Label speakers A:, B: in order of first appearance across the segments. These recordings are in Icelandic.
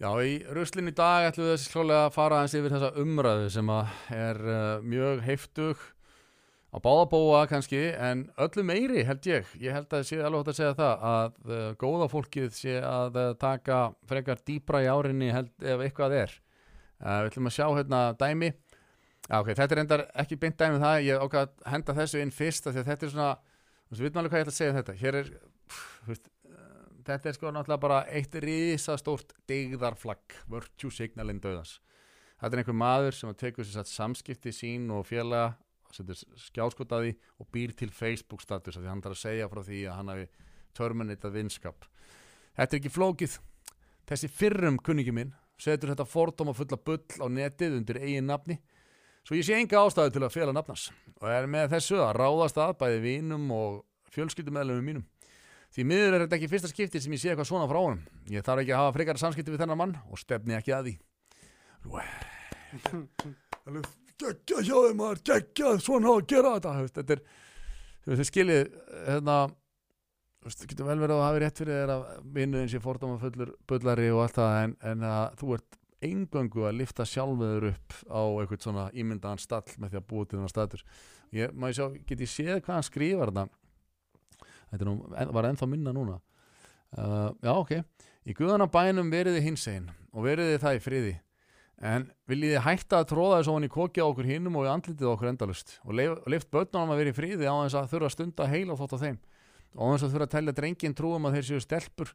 A: Já, í ruslinn í dag ætlum við þessi klálega að fara aðeins yfir þessa umræðu sem er uh, mjög heiftug á báðabóa kannski en öllu meiri held ég. Ég held að sé alveg hægt að segja það að uh, góða fólkið sé að uh, taka frekar dýbra í árinni held ef eitthvað er. Við ætlum að sjá hérna dæmi. Já, ok, þetta er endar ekki beint dæmi um það. Ég ákvað að henda þessu inn fyrst að þetta er svona, þú veist, við veitum alveg hvað ég ætla að segja um þetta. Hér er, pff, þú veist, þetta er sko náttúrulega bara eitt risastórt digðarflagg, virtue signalinn döðans. Þetta er einhver maður sem tekur sér satt samskipti sín og setur skjáskotaði og býr til Facebook status af því hann þarf að segja frá því að hann hafi terminatað vinskap. Þetta er ekki flókið. Þessi fyrrum kunningi minn setur þetta fordóma fulla bull á netið undir eigin nafni svo ég sé enga ástæðu til að fela nafnans og er með þessu að ráðast að bæði vínum og fjölskyldumæðlumum mínum. Því miður er þetta ekki fyrsta skipti sem ég sé eitthvað svona frá honum. Ég þarf ekki að hafa frekar samskipti við þennan mann og stefni ekki að því. Alveg geggjað hjá þeim maður, geggjað, svona að gera þetta. Þetta er, þú veist, þið skiljið, hérna, þú veist, getur vel verið að hafa rétt fyrir þér að vinnuðin sé fordóma fullur bullari og allt það en, en að þú ert eingöngu að lifta sjálfveður upp á eitthvað svona ímyndaðan stall með því að búa til þennan status. Ég, maður sjá, get ég séð hvað hann skrifar þetta þetta nú, var ennþá minna núna. Uh, já ok. Í guðana bænum veriði hinsegin og veriði það í friði. En viljiði hætta að tróða þessu ofan í kokja okkur hinnum og í andlitið okkur endalust og leif, leift börnunum að vera í friði á þess að þurfa að stunda heila þótt á þeim og á þess að þurfa að tellja drengin trúum að þeir séu stelpur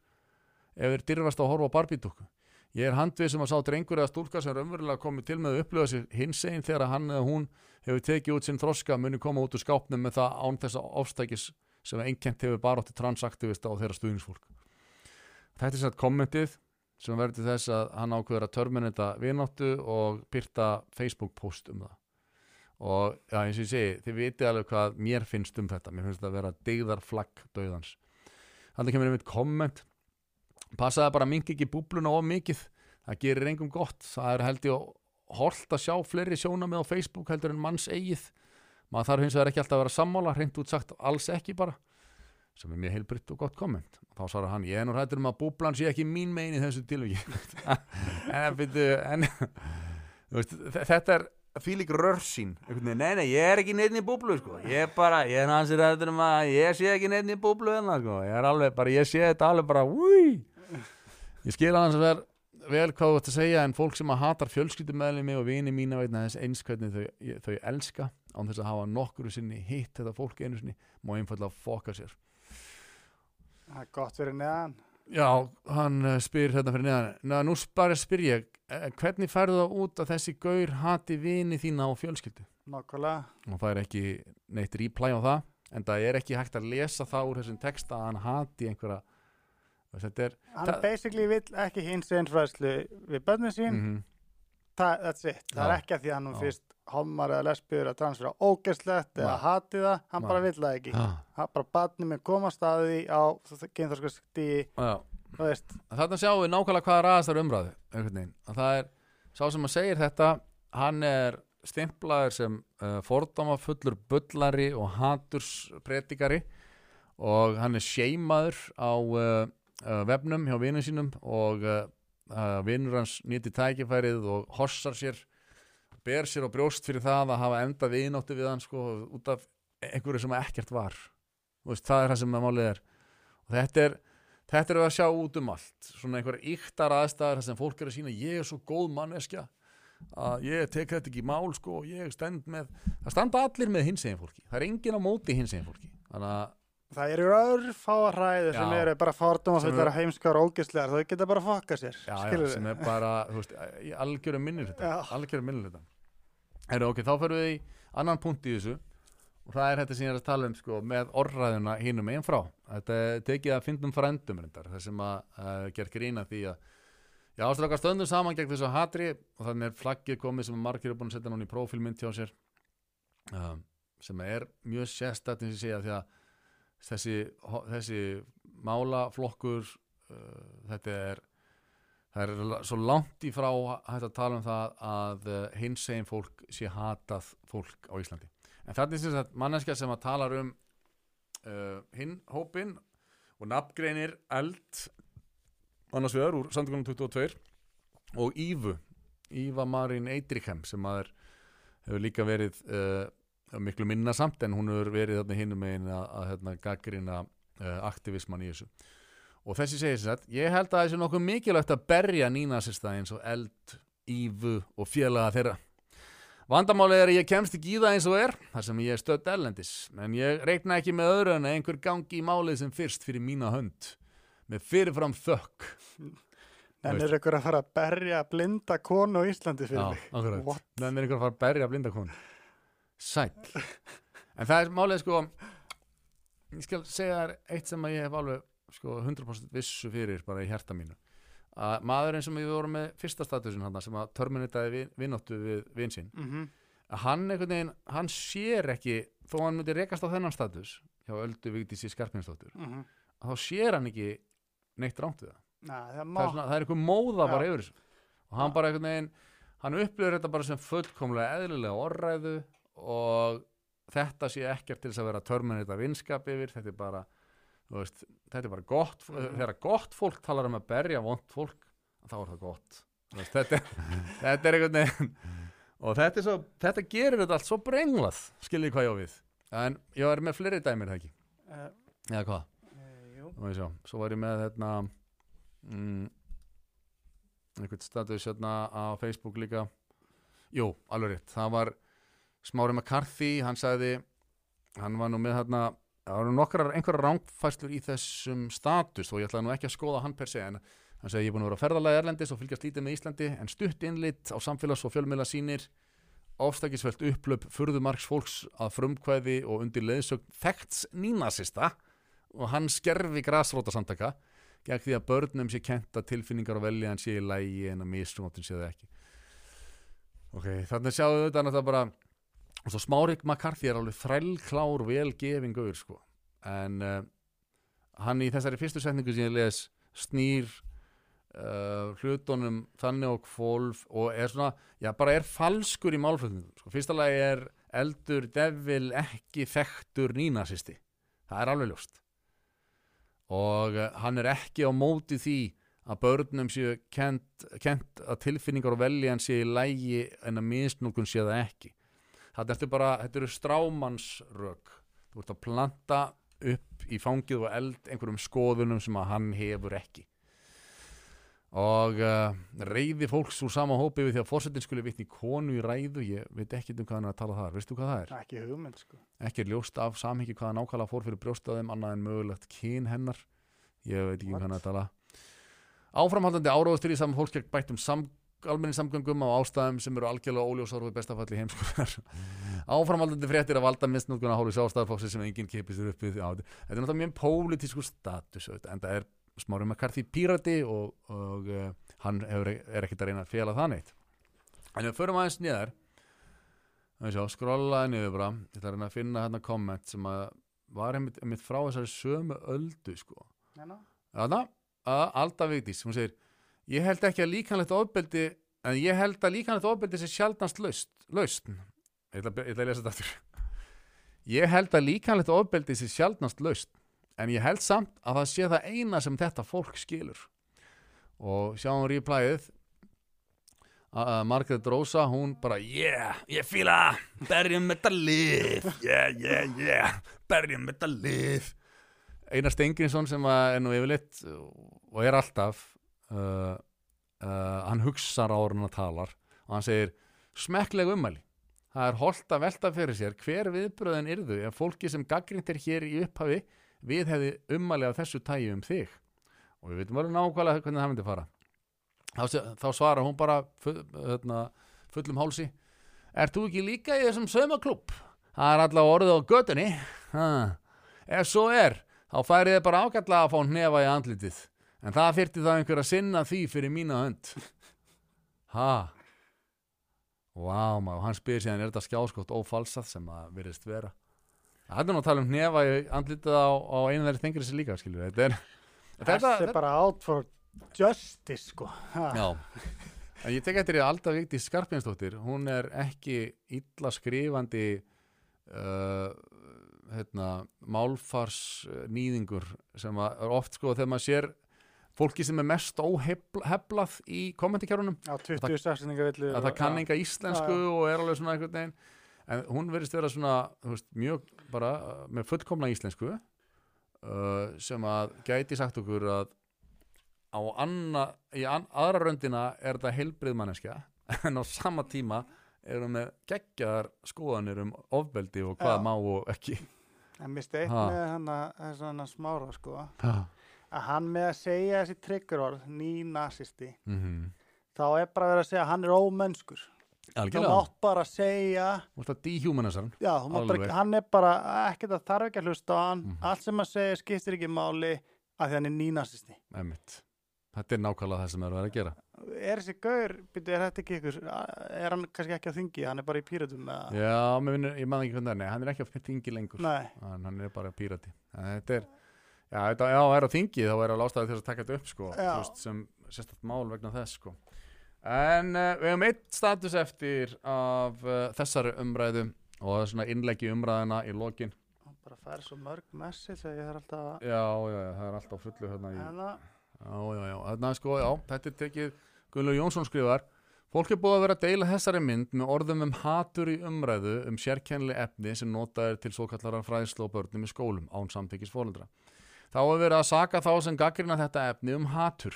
A: ef þeir dyrfast að horfa á barbítúku ég er handvið sem að sá drengur eða stúlka sem raunverulega komið til með að upplöða sér hinsegin þegar hann eða hún hefur tekið út sinn þroska muni koma út úr skápnum með það án þess að ofstækis sem einkent hefur bara átti transaktivista og þeirra stuðningsfólk. Þetta er sætt kommentið sem verður þess að hann ákveður að törminita vináttu og byrta Facebook post um það. Og já, eins og ég segi, þið viti alveg hvað mér finnst um þetta. Mér finnst þetta að vera digðar flagg döðans. Þannig kemur einmitt komment. Passaði bara mingi ekki búbluna of mikið. Það gerir engum gott. Það er held ég að sjá fleiri sjóna með á Facebook heldur en manns eigið maður þarf hins vegar ekki alltaf að vera sammála hreint út sagt alls ekki bara sem er mjög heilbritt og gott komment og þá svarar hann, ég er nú hættur um að búblan sé ekki mín megin í þessu tilviki en, en veist, þetta er fílik rörsín nei, nei, ég er ekki neitt í búblu sko. ég er bara, ég er hansir hættur um að ég sé ekki neitt í búblu enna, sko. ég er alveg bara, ég sé þetta alveg bara úi ég skil að hans að vera vel hvað þú ætti að segja en fólk sem að hatar fjölskyldumæðlimi og vini mína veitna þess eins hvernig þau, þau elska án þess að hafa nokkuru sinni hitt þetta fólk einu sinni má einfallega fokka sér
B: Það er gott fyrir neðan.
A: Já, hann uh, spyr hérna fyrir neðan Ná, nú bara spyr ég eh, hvernig færðu það út að þessi gaur hati vini þína á fjölskyldu
B: Nákvæmlega.
A: og það er ekki neitt reply á það en það er ekki hægt að lesa það úr þessum texta að hann hati einhverja er
B: Hann
A: Það-
B: basically vill ekki hins einsfræðslu við börnin sín.
A: mm
B: Það, that's it. Það er
A: Já.
B: ekki að því að hann
A: Já.
B: fyrst homar eða lesbjur að transfera ógeðslegt eða hati það. Hann
A: Nei.
B: bara vill það ekki.
A: Já,
B: Hann bara batni með koma staði á kynþorskasti,
A: já
B: þú veist.
A: Þarna sjáum við nákvæmlega hvaða ræðast þar umræðu. Að það er, sá sem að segir þetta hann er stimplaður sem uh, fordóma fullur bullari og haturspretikari og hann er seimaður á uh, vefnum hjá vinum sínum og uh, uh, vinur hans nýti tækifærið og hossar sér ber sér á brjóst fyrir það að hafa enda viðnóttu við hann sko út af einhverju sem ekkert var. Veist, það er það sem að málið er. Og þetta er Þetta er við að sjá út um allt. Svona einhver yktar aðstæðar sem fólk er að sína ég er svo góð manneskja að ég tek þetta ekki í mál sko og ég stend með, það standa allir með hinsegin fólki, það er engin á móti hinsegin fólki. Þannig að,
B: Það eru örfáa hræði sem eru bara fordóma
A: Sem
B: fullar
A: eru-
B: heimskar og ógeðslegar. Þau geta bara fokka sér.
A: já, já, sem er bara þú veist, algjörum minnir algjörum minnir þetta Heru, ok, þá fyrir við í annan punkt í þessu. Og það er þetta sem ég er að tala um sko, með orðræðuna hinum einn frá. Þetta tekið að fyndum frændum reyndar, það sem að uh, ger grína því að Já, ástrakar stöndum saman gegn þessu hatri og þannig er flaggið komið sem margir er búin að setja núna í prófílmynd hjá sér um, sem er mjög sérstætt eins og ég segja því að þessi, þessi málaflokkur uh, þetta er það er svo langt í frá að tala um það að uh, hinsegin fólk sé hatað fólk á Íslandi. En þetta er sem sagt manneskja sem að talar um uh, hinn hópin og nafngreinir eld annars vegar úr samtökunum 22 og Ívu Íva Marín Eidrikhem sem að er, hefur líka verið uh, miklu minna samt en hún hefur verið þarna hinum megin að, að hérna, gaggrina uh, aktivisman í þessu. Og þessi segir sér að ég held að þessi nokkuð mikilvægt að berja nínasista eins og eld, Ívu og félaga þeirra. Vandamálið er að ég kemst ekki í það eins og er þar sem ég er stödd ellendis en ég reikna ekki með öðru en að einhver gangi í málið sem fyrst fyrir mína hönd með fyrirfram þökk.
B: En er ykkur að fara að berja blinda konu á Íslandi fyrir mig?
A: akkurat.
B: What?
A: Þannig er einhver að fara að berja blindakon Sæll. En það er málið sko Ég skal segja þér eitt sem að ég hef alveg sko 100% vissu fyrir bara í hjarta mínu. Að maðurinn sem við vorum með fyrsta statusin hann sem að terminitaði vin, vinnóttu við vinn sinn
B: Mm
A: að hann einhvern veginn, hann sér ekki þó hann myndi rekast á þennan status hjá Öldu Vigdísi Skarpinsdóttur
B: -hmm.
A: að þá sér hann ekki neitt rámt við það.
B: Næ, það
A: það er, svona, það er eitthvað móða bara yfir þessu. Og hann
B: Já.
A: bara einhvern veginn hann upplifir þetta bara sem fullkomlega eðlilega orræðu og þetta sé ekkert til þess að vera törminn þetta vinskap yfir, þetta er bara veist, þetta er bara gott
B: Mhm.
A: þegar gott fólk talar um að berja vond fólk, þá er það gott. Veist, þetta, þetta er einhvern veginn. Og þetta, svo, þetta gerir þetta allt svo brenglað skiljið hvað ég á við. En ég var með fleiri dæmir það ekki?
B: Uh,
A: eða hvað?
B: uh,
A: ég sjá. Svo var ég með hérna mm, einhvern status hérna á Facebook líka. Jú, alveg rétt. Það var Smári McCarthy hann sagði, hann var nú með hérna það nú nokkrar, einhverjar rángfæslur í þessum status og ég ætlaði nú ekki að skoða hann per se en hann sagði ég er búin að vera að ferðalagi erlendis og fylgjast lítið með Íslandi en stutt innlit á samfélags og fjölmiðla sínir ofstækisvelt upplöp furðumarks fólks að frumkvæði og undir leiðsögn þekkts nínasista og hann skerfi grasrótasamtaka gegn því að börnum sé kent að tilfinningar og velja hann sé í lægi en að misnóttin sé það ekki. Ok, þannig sjáum við þetta náttúrulega bara og svo Smárik McCarthy er alveg þrælklár velgefingur sko. En uh, hann í þessari fyrstu setningu sem ég les snýr uh, hlutunum þannig og kvolf og er svona, já bara er falskur í málflutningum, sko, fyrsta lagi er eldur devil ekki þekktur nínasisti, það er alveg ljóst. Og uh, hann er ekki á móti því að börnum séu kent, kent að tilfinningar og veljan séu í lægi en að misnúkun séu það ekki þetta ertu bara, þetta eru strámansrök þú ert að planta upp í fangið og eld einhverjum skoðunum sem að hann hefur ekki. Og uh, reyði fólks úr sama hópi við því að fórsetin skulle vitni konu í ræðu. Ég veit ekki um hvað hann er að tala þar, veistu hvað það er?
B: ekki hugmynd sko.
A: Ekki er ljóst af samhengi hvað nákvæmlega fór fyrir brjóstaðum annað en mögulegt kyn hennar. Ég veit ekki um hvað hann er að tala. Áframhaldandi áráðustur í saman fólk gegn bættum sam, almenni samgöngum á ástæðum sem eru algjörlega óljósar og í bestafalli heimskuðar áframhaldandi fréttir að valda að hólu sjálfstæðarfóksi sem enginn kipist upp við. Já, þetta er náttúrulega mjög pólitísku status en það er smári McCarthy pírati og, og uh, hann hefur, er ekkert að reyna að fela það neitt. En við förum aðeins niður sjá, skrollaði niður bara ég ætla að reyna að finna hérna komment sem að var einmitt, einmitt frá þessari sömu öldu sko? Þarna, að Alda Vigdís, hún segir ég held ekki að líkanlegt ofbeldi en ég held að líkanlegt ofbeldi sé sjaldnast laust, laust. Ég, ætla, ég ætla að lesa þetta aftur. Ég held að líkanlegt ofbeldi sé sjaldnast laust en ég held samt að það sé það eina sem þetta fólk skilur. Og sjáum replæðið að Margaret Rosa hún bara yeah, ég fíla berjum þetta lið. Yeah, yeah, yeah. Berjum þetta lið. Einar Stengrinsson sem er nú yfirleitt og er alltaf uh, uh, hann hugsar en hann talar og hann segir smekkleg ummæli. Það er holdt að velta fyrir sér hver viðbröðin yrðu ef fólki sem gaggrínt er hér í upphafi við hefði ummæli af þessu tægi um þig. Og við veitum alveg nákvæmlega hvernig það myndi fara. Þá, þá svarar hún bara full, hérna, fullum hálsi Er þú ekki líka í þessum saumaklúb? Það er allavega orðið á götunni. Ha. Ef svo er þá færið þið bara ágætlega að fá hnefa í andlitið en það fyrti það einhver að sinna því fyrir mína hönd. Ha? Vá maður, hann spyr síðan er þetta skjáskott ófalsað sem það virðist vera? Það er nú að tala um hnefa í andlitið á, á einu þeirri þengri sér líka skilur þetta er
B: Þetta er bara out for justice sko. Ha.
A: Já. En ég tek eftir því að Alda Vigdís Skarpinsdóttir hún er ekki illa skrifandi uh, hérna, málfars nýðingur sem að er oft sko þegar maður sér fólki sem er mest óheflað í kommentikjárunum
B: á 20 stafsendingavillu
A: að það kann enga íslensku
B: Já,
A: og er alveg svona einhvern veginn en hún verðist vera svona veist, mjög bara uh, með fullkomna íslensku uh, sem að gæti sagt okkur að á anna, í an, aðra röndina er þetta heilbrið manneskja en á sama tíma erum með geggjaðar skoðanir um ofbeldi og hvað
B: Já.
A: má og ekki
B: en mér steitt
A: Ha.
B: með hann að smára sko
A: ha.
B: Að hann með að segja þessi triggerorð ný-nazisti
A: mm -hmm.
B: þá er bara verið að segja að hann er ómennskur.
A: Algjörlega,
B: mátt bara segja
A: að hann.
B: Já, bara, hann er bara ekkert að þarf ekki að hlusta á hann.
A: Mhm.
B: allt sem að segja skiptir ekki máli að því hann er ný-nazisti.
A: Þetta er nákvæmlega það sem er verið að gera.
B: Er þessi gaur, byrju, er þetta ekki ykkur er hann kannski ekki á þingi, hann er bara í píratum með
A: já, mér finnur, ég maður ekki hvernig það er. Nei, hann er ekki á þingi lengur. Hann, hann er bara pírati. En þetta er, já, þetta, já, er á þingi þá er alveg ástæði til að taka þetta upp sko, veist, sem sérstætt mál vegna þess sko. en uh, við hefum eitt status eftir af uh, þessari umræðu og það er svona innleggi umræðina í lokin
B: hann bara fær svo mörg message að ég þarf alltaf að
A: já, já, já, það er alltaf fullu hérna í,
B: hérna,
A: Já, já, já, þarna sko, já, þetta er tekið Guðlur Jónsson skrifar Fólk er búið að vera að deila þessari mynd með orðum um hatur í umræðu um sérkennileg efni sem notað er til svo kallara fræðslu og börnum í skólum án samtykkis fóröldra. Þá hefur verið að saka þá sem gaggrina þetta efni um hatur.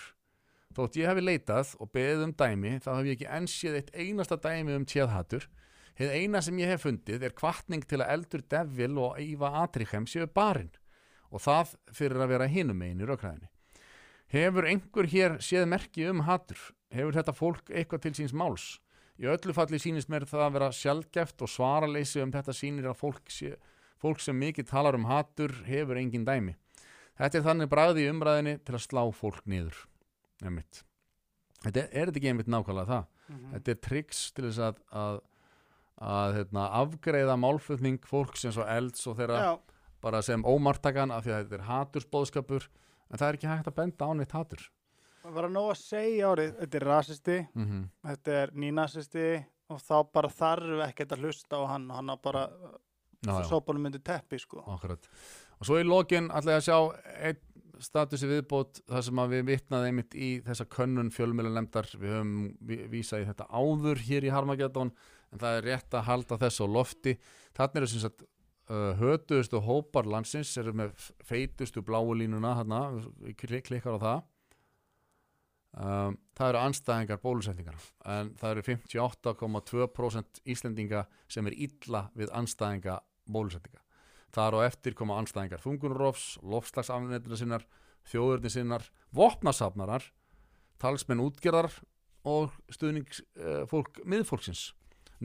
A: Þótt ég hefi leitað og beðið um dæmi þá hef ég ekki enn séð eitt einasta dæmi um tjeðhatur. Hið eina sem ég hef fundið er kvartning til að eldur Devil og Íva Atrichem séu barinn og það fyrir að vera hinum megin í rökræðinni. Hefur einhver hér séð merki um hatur? Hefur þetta fólk eitthvað til síns máls? Í öllu falli sýnist mér það að vera sjálfgeft og svaraleysi um þetta sýnir að fólk, sé, fólk sem mikið talar um hatur hefur engin dæmi. Þetta er þannig bragði í umræðinni til að slá fólk niður. Einmitt. Þetta er, er þetta ekki einmitt nákvæmlega það?
B: mhm.
A: Þetta er triks til þess að, að, að hérna, afgreiða málflutning fólks eins og elds og þeirra
B: já,
A: bara sem ómartakan af því að þetta er hatursbóðskapur en það er ekki hægt að benda á neitt hatur.
B: það var að nóg að segja árið þetta er rasisti,
A: Mm -hmm.
B: þetta er nýnazisti og þá bara þarf ekkert að hlusta á hann og hann á bara
A: já.
B: sópunum myndi teppi sko
A: Akkurat. Og svo í lokin ætla ég að sjá einn statusi viðbót þar sem að við vitnaði einmitt í þessa könnun fjölmjölu nefndar við höfum ví- vísað í þetta áður hér í Harmageddon en það er rétt að halda þessu á lofti. Þannig eru sem sagt uh, hötuðustu hópar landsins eru með feitustu bláu línuna hérna, klikkar á það. Um, það eru anstæðingar bólusetningar en það eru 58,2% Íslendinga sem er illa við anstæðinga bólusetninga Þar á eftir koma anstæðingar þungunurofs, lofslagsafnættina sinnar, þjóðurni sinnar, vopnasafnarar, talsmenn útgerðar og stuðningsfólk uh, miðfólksins,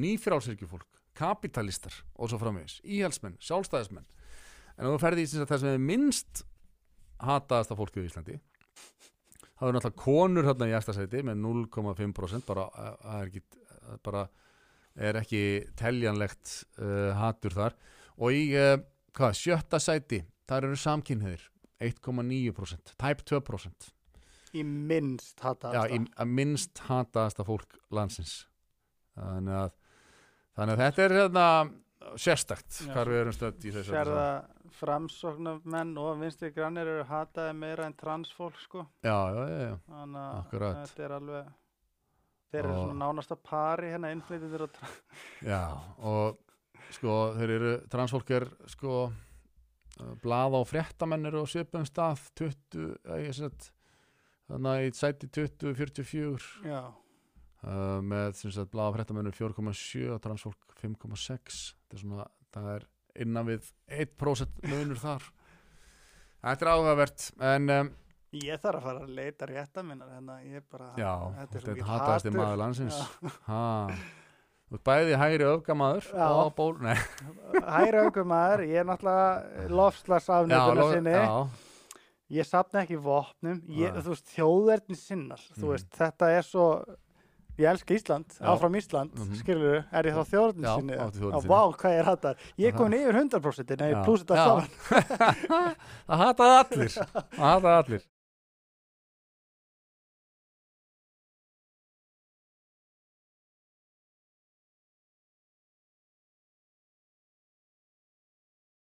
A: nýfrálsirkjufólk, kapitalistar og svo framvegis, íhalsmenn, sjálfstæðismenn. En þú ferði í sem sagt það sem er minnst hataðasta fólkið í Íslandi, það er náttúrulega konur hérna í efstasæti með 0,5% bara, er ekki, uh, bara er ekki teljanlegt uh, hatur þar og í uh, hvað, sjötta sæti? Þar eru samkynniðir 1,9% tæp 2%
B: í minnst hata
A: Já, í, að minnst hataðasta fólk landsins. Þannig að þannig að þetta er hérna sérstakt
B: Já,
A: hvar við erum stödd í þessu
B: sér það framsóknarmenn og vinstri grannir eru hataði meira en transfólk sko.
A: Já, já, já, já,
B: þannig að
A: Akkurat.
B: þetta er alveg þeir eru svona nánasta pari hérna innflytjendur og tra-
A: já og sko þeir eru transfólk er sko uh, blað á fréttamenn eru á svipum stað 20, eh, ég sett þannig að í sæti 20, 44
B: já,
A: uh, með sem sagt blaða fréttamennur 4,7 og transfólk 5,6 þetta er svona, það er innan við 1% munur þar. Þetta er áhugavert en um,
B: ég þarf að fara að leita rétta minnar hérna, ég er bara
A: já,
B: þetta er
A: hataðasti
B: hatur.
A: maður landsins.
B: Já.
A: ha bæði hægri öfgamaður og ból, nei,
B: hæra aukum maður, ég er náttúrulega
A: já,
B: lofslagsafnöðuna
A: lo-
B: sinni.
A: já,
B: ég sapna ekki vopnum ég, þú veist, þjóðverðin sinnar
A: Mhm.
B: veist, þetta er svo ég elska Ísland,
A: Já.
B: áfram Ísland
A: Mhm.
B: skilur er ég þá þjóðverðin sinni?
A: þjóðernissinni.
B: vá, hvað ég hattar ég
A: Það-
B: komin yfir 100% en ég þetta
A: Já.
B: saman.
A: Það hataði allir. Það hataði allir